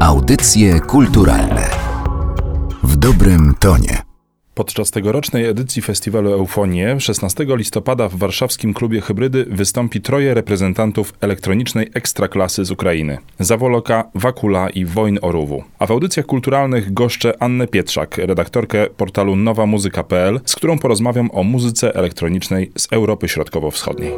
Audycje kulturalne w dobrym tonie. Podczas tegorocznej edycji festiwalu Eufonie 16 listopada w warszawskim klubie Hybrydy wystąpi troje reprezentantów elektronicznej ekstraklasy z Ukrainy. Zawoloka, Wakula i Wojn Oruwu. A w audycjach kulturalnych goszczę Annę Pietrzak, redaktorkę portalu nowamuzyka.pl, z którą porozmawiam o muzyce elektronicznej z Europy Środkowo-Wschodniej.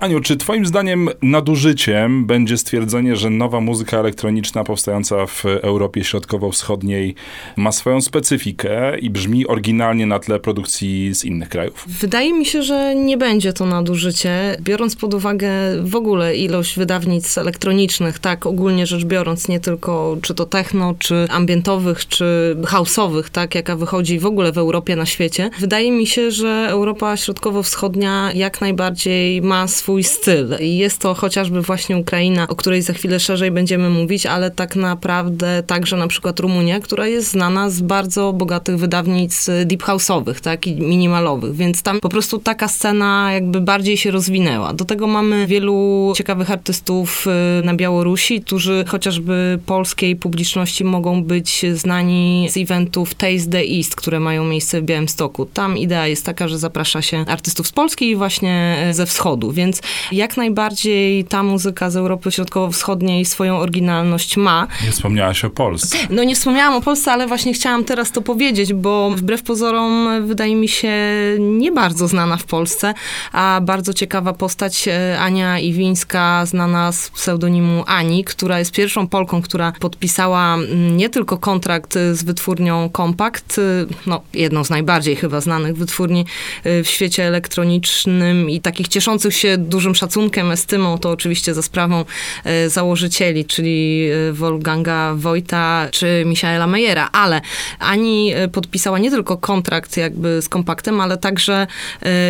Aniu, czy Twoim zdaniem nadużyciem będzie stwierdzenie, że nowa muzyka elektroniczna powstająca w Europie Środkowo-Wschodniej ma swoją specyfikę i brzmi oryginalnie na tle produkcji z innych krajów? Wydaje mi się, że nie będzie to nadużycie, biorąc pod uwagę w ogóle ilość wydawnictw elektronicznych, tak ogólnie rzecz biorąc, nie tylko czy to techno, czy ambientowych, czy house'owych, tak, jaka wychodzi w ogóle w Europie, na świecie. Wydaje mi się, że Europa Środkowo-Wschodnia jak najbardziej ma swój swój styl. I jest to chociażby właśnie Ukraina, o której za chwilę szerzej będziemy mówić, ale tak naprawdę także na przykład Rumunia, która jest znana z bardzo bogatych wydawnic deep house'owych, tak, i minimalowych, więc tam po prostu taka scena jakby bardziej się rozwinęła. Do tego mamy wielu ciekawych artystów y, na Białorusi, którzy chociażby polskiej publiczności mogą być znani z eventów Taste the East, które mają miejsce w Białymstoku. Tam idea jest taka, że zaprasza się artystów z Polski i właśnie ze wschodu, więc jak najbardziej ta muzyka z Europy Środkowo-Wschodniej swoją oryginalność ma. Nie wspomniałaś o Polsce. No nie wspomniałam o Polsce, ale właśnie chciałam teraz to powiedzieć, bo wbrew pozorom wydaje mi się nie bardzo znana w Polsce, a bardzo ciekawa postać e, Ania Iwińska, znana z pseudonimu Ani, która jest pierwszą Polką, która podpisała mm, nie tylko kontrakt z wytwórnią Compact, y, no jedną z najbardziej chyba znanych wytwórni y, w świecie elektronicznym i takich cieszących się dużym szacunkiem, estymą, to oczywiście za sprawą e, założycieli, czyli e, Wolfganga Wojta czy Michaela Mejera, ale Ani e, podpisała nie tylko kontrakt jakby z kompaktem, ale także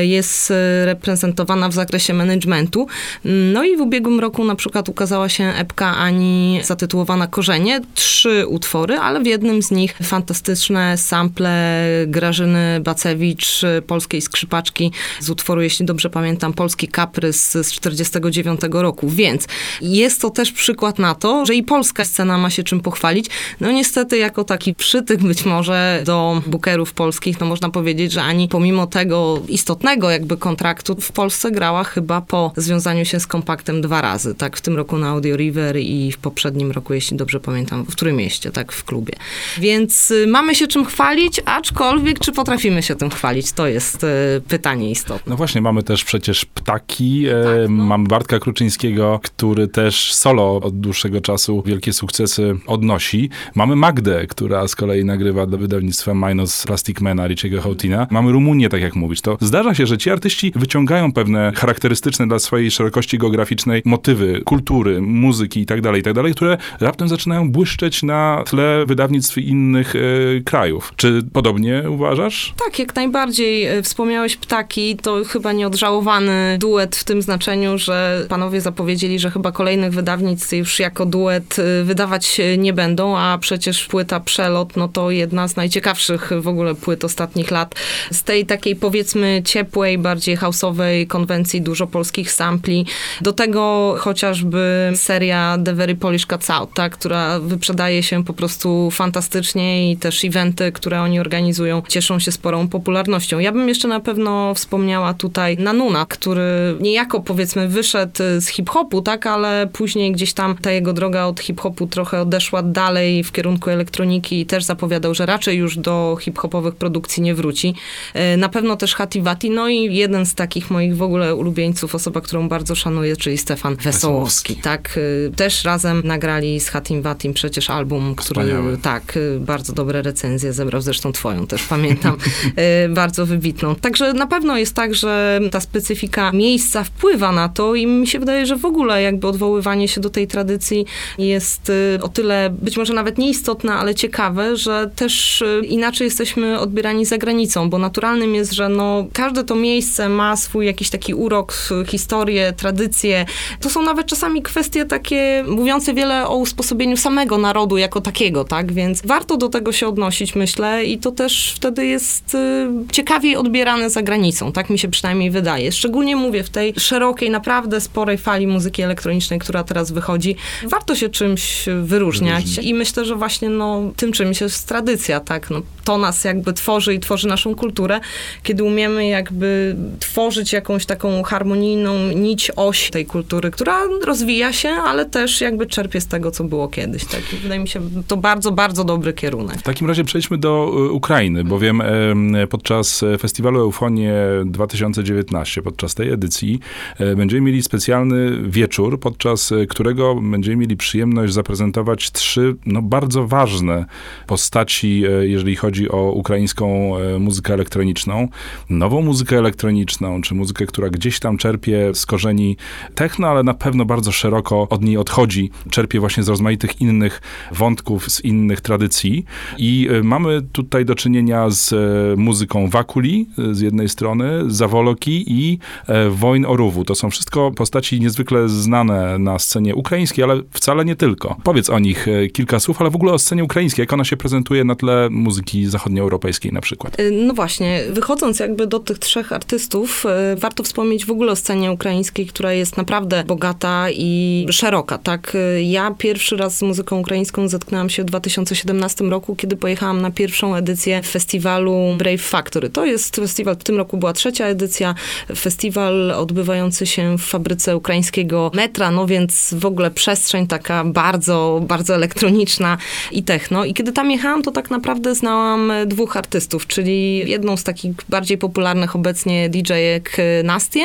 jest reprezentowana w zakresie managementu. No i w ubiegłym roku na przykład ukazała się epka Ani zatytułowana Korzenie, trzy utwory, ale w jednym z nich fantastyczne sample Grażyny Bacewicz, polskiej skrzypaczki z utworu, jeśli dobrze pamiętam, Polski Kapry z, z 49 roku, więc jest to też przykład na to, że i polska scena ma się czym pochwalić. No niestety jako taki przytyk być może do bookerów polskich, no można powiedzieć, że ani pomimo tego istotnego jakby kontraktu w Polsce grała chyba po związaniu się z kompaktem dwa razy, tak w tym roku na Audio River i w poprzednim roku, jeśli dobrze pamiętam, w którym mieście, tak w klubie. Więc y, mamy się czym chwalić, aczkolwiek czy potrafimy się tym chwalić, to jest y, pytanie istotne. No właśnie, mamy też przecież ptaki, E, tak, no. Mamy Bartka Kruczyńskiego, który też solo od dłuższego czasu wielkie sukcesy odnosi. Mamy Magdę, która z kolei nagrywa do wydawnictwa Minos Plastic Mana Richiego Houtina. Mamy Rumunię, tak jak mówisz. To zdarza się, że ci artyści wyciągają pewne charakterystyczne dla swojej szerokości geograficznej motywy, kultury, muzyki itd., tak itd., tak które raptem zaczynają błyszczeć na tle wydawnictw innych e, krajów. Czy podobnie uważasz? Tak, jak najbardziej. E, wspomniałeś Ptaki, to chyba nieodżałowany duet w tym znaczeniu, że panowie zapowiedzieli, że chyba kolejnych wydawnictw już jako duet y, wydawać nie będą, a przecież płyta Przelot, no to jedna z najciekawszych w ogóle płyt ostatnich lat. Z tej takiej powiedzmy ciepłej, bardziej houseowej konwencji, dużo polskich sampli. Do tego chociażby seria The Very Polish Cuts Out, tak, która wyprzedaje się po prostu fantastycznie i też eventy, które oni organizują, cieszą się sporą popularnością. Ja bym jeszcze na pewno wspomniała tutaj Nanuna, który nie niejako powiedzmy wyszedł z hip-hopu, tak, ale później gdzieś tam ta jego droga od hip-hopu trochę odeszła dalej w kierunku elektroniki i też zapowiadał, że raczej już do hip-hopowych produkcji nie wróci. E, na pewno też Hativati, no i jeden z takich moich w ogóle ulubieńców, osoba, którą bardzo szanuję, czyli Stefan Wesołowski, tak. E, też razem nagrali z Hatim Watim przecież album, który Wspaniały. tak, e, bardzo dobre recenzje zebrał, zresztą twoją też pamiętam, bardzo wybitną. Także na pewno jest tak, że ta specyfika miejsca wpływa na to i mi się wydaje, że w ogóle jakby odwoływanie się do tej tradycji jest y, o tyle być może nawet nieistotne, ale ciekawe, że też y, inaczej jesteśmy odbierani za granicą, bo naturalnym jest, że no, każde to miejsce ma swój jakiś taki urok, historię, tradycję. To są nawet czasami kwestie takie mówiące wiele o usposobieniu samego narodu jako takiego, tak? Więc warto do tego się odnosić, myślę, i to też wtedy jest y, ciekawiej odbierane za granicą, tak mi się przynajmniej wydaje. Szczególnie mówię w tej tej szerokiej, naprawdę sporej fali muzyki elektronicznej, która teraz wychodzi, warto się czymś wyróżniać Wyróżni. i myślę, że właśnie no, tym czymś jest tradycja, tak, no, to nas jakby tworzy i tworzy naszą kulturę, kiedy umiemy jakby tworzyć jakąś taką harmonijną nić, oś tej kultury, która rozwija się, ale też jakby czerpie z tego, co było kiedyś, tak, I wydaje mi się, to bardzo, bardzo dobry kierunek. W takim razie przejdźmy do e, Ukrainy, bowiem podczas festiwalu Eufonie 2019, podczas tej edycji, e, będziemy mieli specjalny wieczór, podczas e, którego będziemy mieli przyjemność zaprezentować trzy no, bardzo ważne postaci, e, jeżeli chodzi o ukraińską muzykę elektroniczną. Nową muzykę elektroniczną, czy muzykę, która gdzieś tam czerpie z korzeni techno, ale na pewno bardzo szeroko od niej odchodzi. Czerpie właśnie z rozmaitych innych wątków, z innych tradycji. I mamy tutaj do czynienia z muzyką Wakuli z jednej strony, Zawoloki i Wojn Oruwu. To są wszystko postaci niezwykle znane na scenie ukraińskiej, ale wcale nie tylko. Powiedz o nich e, kilka słów, ale w ogóle o scenie ukraińskiej, jak ona się prezentuje na tle muzyki zachodnioeuropejskiej na przykład. E, no właśnie, wychodząc jakby do tych trzech artystów, e, warto wspomnieć w ogóle o scenie ukraińskiej, która jest naprawdę bogata i szeroka, tak? Ja pierwszy raz z muzyką ukraińską zetknęłam się w 2017 roku, kiedy pojechałam na pierwszą edycję festiwalu Brave Factory. To jest festiwal, w tym roku była trzecia edycja, festiwal odbywający się w fabryce ukraińskiego metra, no więc w ogóle przestrzeń taka bardzo, bardzo elektroniczna i techno. I kiedy tam jechałam, to tak naprawdę znałam dwóch artystów, czyli jedną z takich bardziej popularnych obecnie DJ-ek Nastie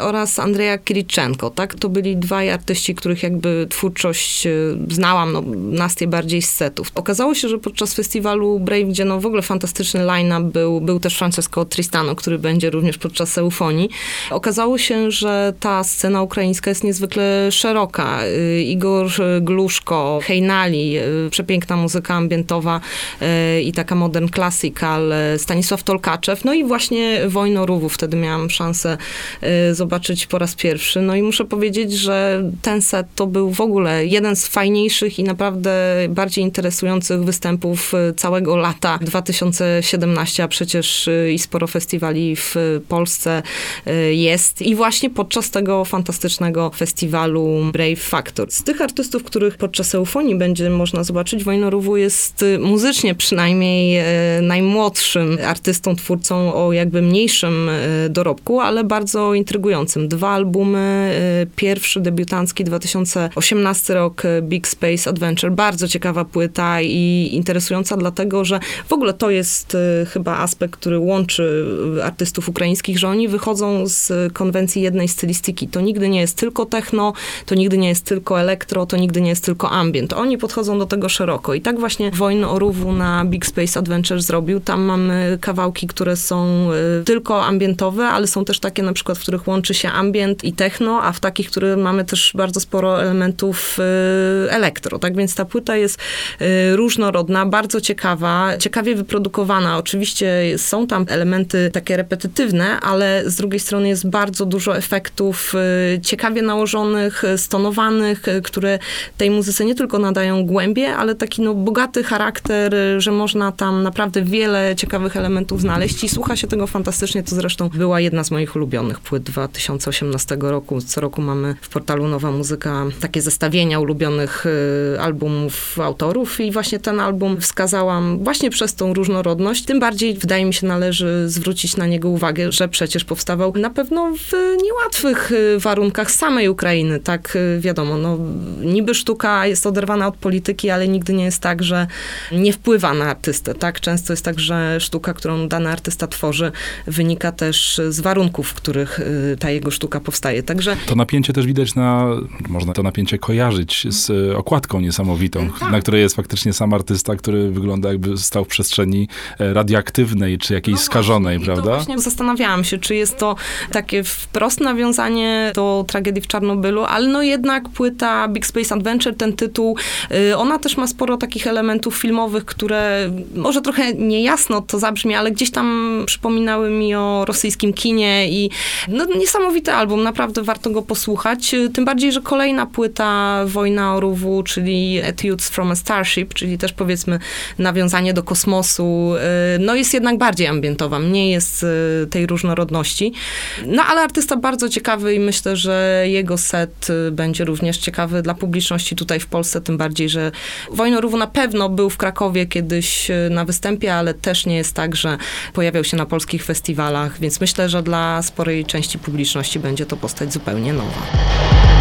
oraz Andrzeja Kiriczenko, tak? To byli dwaj artyści, których jakby twórczość e, znałam, no Nastie bardziej z setów. Okazało się, że podczas festiwalu Brave, gdzie no w ogóle fantastyczny line-up był, był też Francesco Tristano, który będzie również podczas eufonii. Okazało się, że ta scena ukraińska jest niezwykle szeroka. Y, Igor Gluszko, Hejnali, y, przepiękna muzyka ambientowa y, i taka modern classical, Stanisław Tolkaczew, no i właśnie Wojnorówów. Wtedy miałam szansę zobaczyć po raz pierwszy. No i muszę powiedzieć, że ten set to był w ogóle jeden z fajniejszych i naprawdę bardziej interesujących występów całego lata 2017, a przecież i sporo festiwali w Polsce jest. I właśnie podczas tego fantastycznego festiwalu Brave Factor. Z tych artystów, których podczas eufonii będzie można zobaczyć, Wojnorówu jest y, muzycznie przynajmniej e, najmłodszym artystą, twórcą o jakby mniejszym e, dorobku, ale bardzo intrygującym. Dwa albumy, pierwszy debiutancki 2018 rok Big Space Adventure, bardzo ciekawa płyta i interesująca dlatego, że w ogóle to jest chyba aspekt, który łączy artystów ukraińskich, że oni wychodzą z konwencji jednej stylistyki. To nigdy nie jest tylko techno, to nigdy nie jest tylko elektro, to nigdy nie jest tylko ambient. Oni podchodzą do tego szeroko. I tak właśnie Wojn Oruwu na Big Space Adventure zrobił. Tam mamy kawałki, które są y, tylko ambientowe, ale są też takie na przykład, w których łączy się ambient i techno, a w takich, które mamy też bardzo sporo elementów y, elektro. Tak więc ta płyta jest y, różnorodna, bardzo ciekawa, ciekawie wyprodukowana. Oczywiście są tam elementy takie repetytywne, ale z drugiej strony jest bardzo dużo efektów y, ciekawie nałożonych, y, stonowanych, y, które tej muzyce nie tylko nadają głębie, ale taki no, bogaty charakter, że można tam naprawdę wiele ciekawych elementów znaleźć i słucha się tego fantastycznie. To zresztą była jedna z moich ulubionych płyt 2018 roku. Co roku mamy w portalu Nowa Muzyka takie zestawienia ulubionych albumów autorów i właśnie ten album wskazałam właśnie przez tą różnorodność. Tym bardziej wydaje mi się należy zwrócić na niego uwagę, że przecież powstawał na pewno w niełatwych y, warunkach samej Ukrainy, tak y, wiadomo, no niby sztuka jest oderwana od polityki, ale nigdy nie jest tak, że nie wpływa na artystę, tak? Często jest tak, że sztuka, którą dany artysta tworzy, wynika też z warunków, w których y, ta jego sztuka powstaje, także... To napięcie też widać na, można to napięcie kojarzyć z okładką niesamowitą, tak. na której jest faktycznie sam artysta, który wygląda jakby stał w przestrzeni e, radioaktywnej, czy jakiejś no skażonej, prawda? właśnie zastanawiałam się, czy jest to takie wprost nawiązanie do tragedii w Czarnobylu, ale no jednak płyta Big Space Adventure, ten tytuł, y, ona też ma sporo takich elementów filmowych, które może trochę niejasno to zabrzmi, ale gdzieś tam przypominały mi o rosyjskim kinie i no, niesamowity album, naprawdę warto go posłuchać, y, tym bardziej, że kolejna płyta Wojna Oruwu, czyli Etudes from a Starship, czyli też powiedzmy nawiązanie do kosmosu, y, no jest jednak bardziej ambientowa, mniej jest tej różnorodności. No ale artysta artysta bardzo ciekawy i myślę, że jego set y, będzie również ciekawy dla publiczności tutaj w Polsce, tym bardziej, że Wojnorowu na pewno był w Krakowie kiedyś y, na występie, ale też nie jest tak, że pojawiał się na polskich festiwalach, więc myślę, że dla sporej części publiczności będzie to postać zupełnie nowa.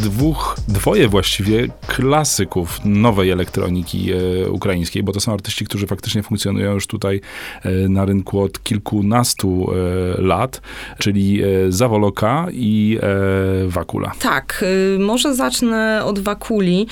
Dwóch, dwoje właściwie klasyków nowej elektroniki e, ukraińskiej, bo to są artyści, którzy faktycznie funkcjonują już tutaj e, na rynku od kilkunastu e, lat, czyli Zawoloka i Wakula. Tak, y, może zacznę od Wakuli.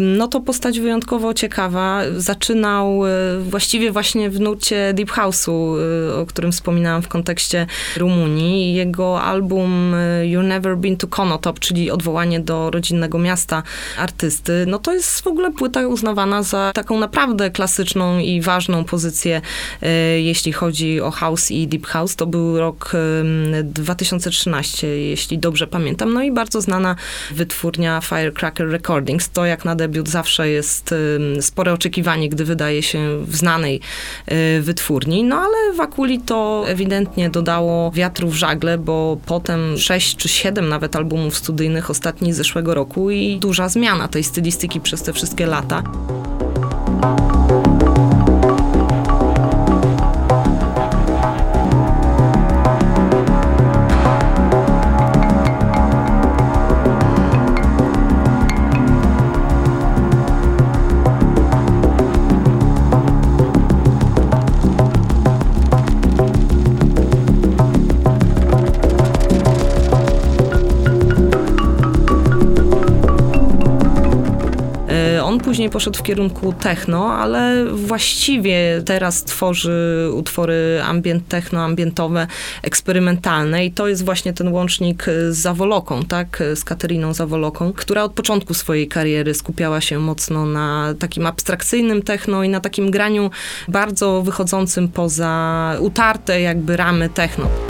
No to postać wyjątkowo ciekawa. Zaczynał y, właściwie właśnie w nucie Deep House'u, y, o którym wspominałam w kontekście Rumunii. Jego album y, You've Never Been to Konotop, czyli odwołanie do rodzinnego miasta artysty, no to jest w ogóle płyta uznawana za taką naprawdę klasyczną i ważną pozycję, y, jeśli chodzi o house i deep house. To był rok y, 2013, jeśli dobrze pamiętam. No i bardzo znana wytwórnia Firecracker Recordings. To jak na debiut zawsze jest spore oczekiwanie, gdy wydaje się w znanej y, wytwórni. No ale Wakuli to ewidentnie dodało wiatru w żagle, bo potem sześć czy siedem nawet albumów studyjnych, ostatni zeszłego roku i duża zmiana tej stylistyki przez te wszystkie lata. Później poszedł w kierunku techno, ale właściwie teraz tworzy utwory ambient techno, ambientowe, eksperymentalne i to jest właśnie ten łącznik z Zawoloką, tak, z Kateriną Zawoloką, która od początku swojej kariery skupiała się mocno na takim abstrakcyjnym techno i na takim graniu bardzo wychodzącym poza utarte jakby ramy techno.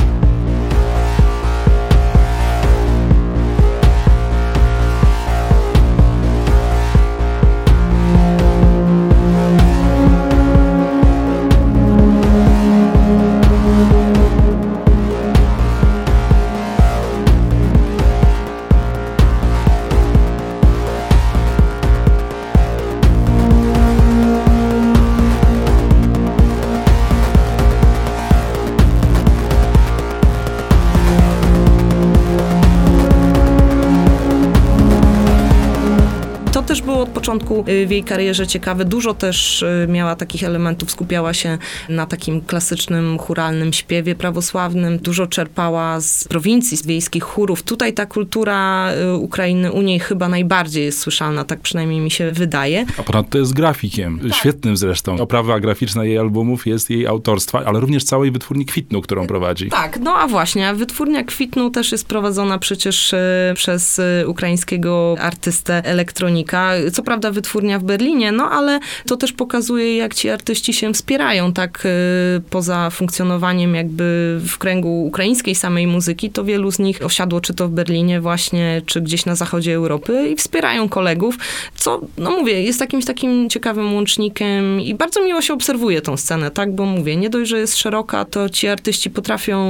Mesmo było od początku y, w jej karierze ciekawe. Dużo też y, miała takich elementów, skupiała się na takim klasycznym, churalnym śpiewie prawosławnym. Dużo czerpała z prowincji, z wiejskich chórów. Tutaj ta kultura y, Ukrainy u niej chyba najbardziej jest słyszalna, tak przynajmniej mi się wydaje. A ponadto jest grafikiem, świetnym zresztą. Oprawa graficzna jej albumów jest jej autorstwa, ale również całej wytwórni Kwitnu, którą prowadzi. Tak, no a właśnie, wytwórnia Kwitnu też jest prowadzona przecież przez ukraińskiego artystę elektronika. Co prawda wytwórnia w Berlinie, no ale to też pokazuje, jak ci artyści się wspierają, tak e, poza funkcjonowaniem jakby w kręgu ukraińskiej samej muzyki, to wielu z nich osiadło czy to w Berlinie właśnie, czy gdzieś na zachodzie Europy i wspierają kolegów, co, no mówię, jest jakimś takim ciekawym łącznikiem i bardzo miło się obserwuje tą scenę, tak, bo mówię, nie dość, że jest szeroka, to ci artyści potrafią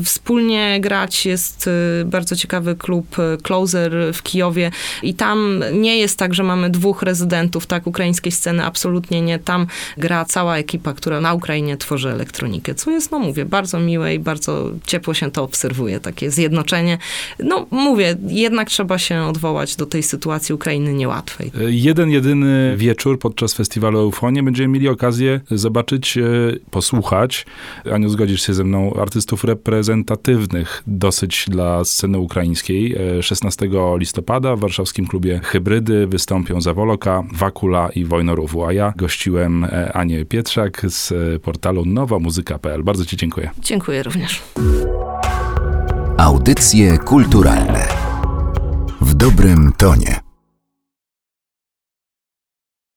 y, wspólnie grać, jest y, bardzo ciekawy klub y, Closer w Kijowie i tam nie jest tak, że mamy dwóch rezydentów, tak, ukraińskiej sceny, absolutnie nie, tam gra cała ekipa, która na Ukrainie tworzy elektronikę, co jest, no mówię, bardzo miłe i bardzo ciepło się to obserwuje, takie zjednoczenie. No mówię, jednak trzeba się odwołać do tej sytuacji Ukrainy niełatwej. Jeden, jedyny wieczór podczas festiwalu Eufonie będziemy mieli okazję zobaczyć, e, posłuchać, Aniu, zgodzisz się ze mną, artystów reprezentatywnych dosyć dla sceny ukraińskiej. E, 16 listopada w warszawskim klubie Hybrydy wystąpią Zawoloka, Wakula i Wojnoruwu, a ja gościłem e, Anię Pietrzak z e, portalu nowamuzyka.pl. Bardzo Ci dziękuję. Dziękuję również. Audycje kulturalne w dobrym tonie.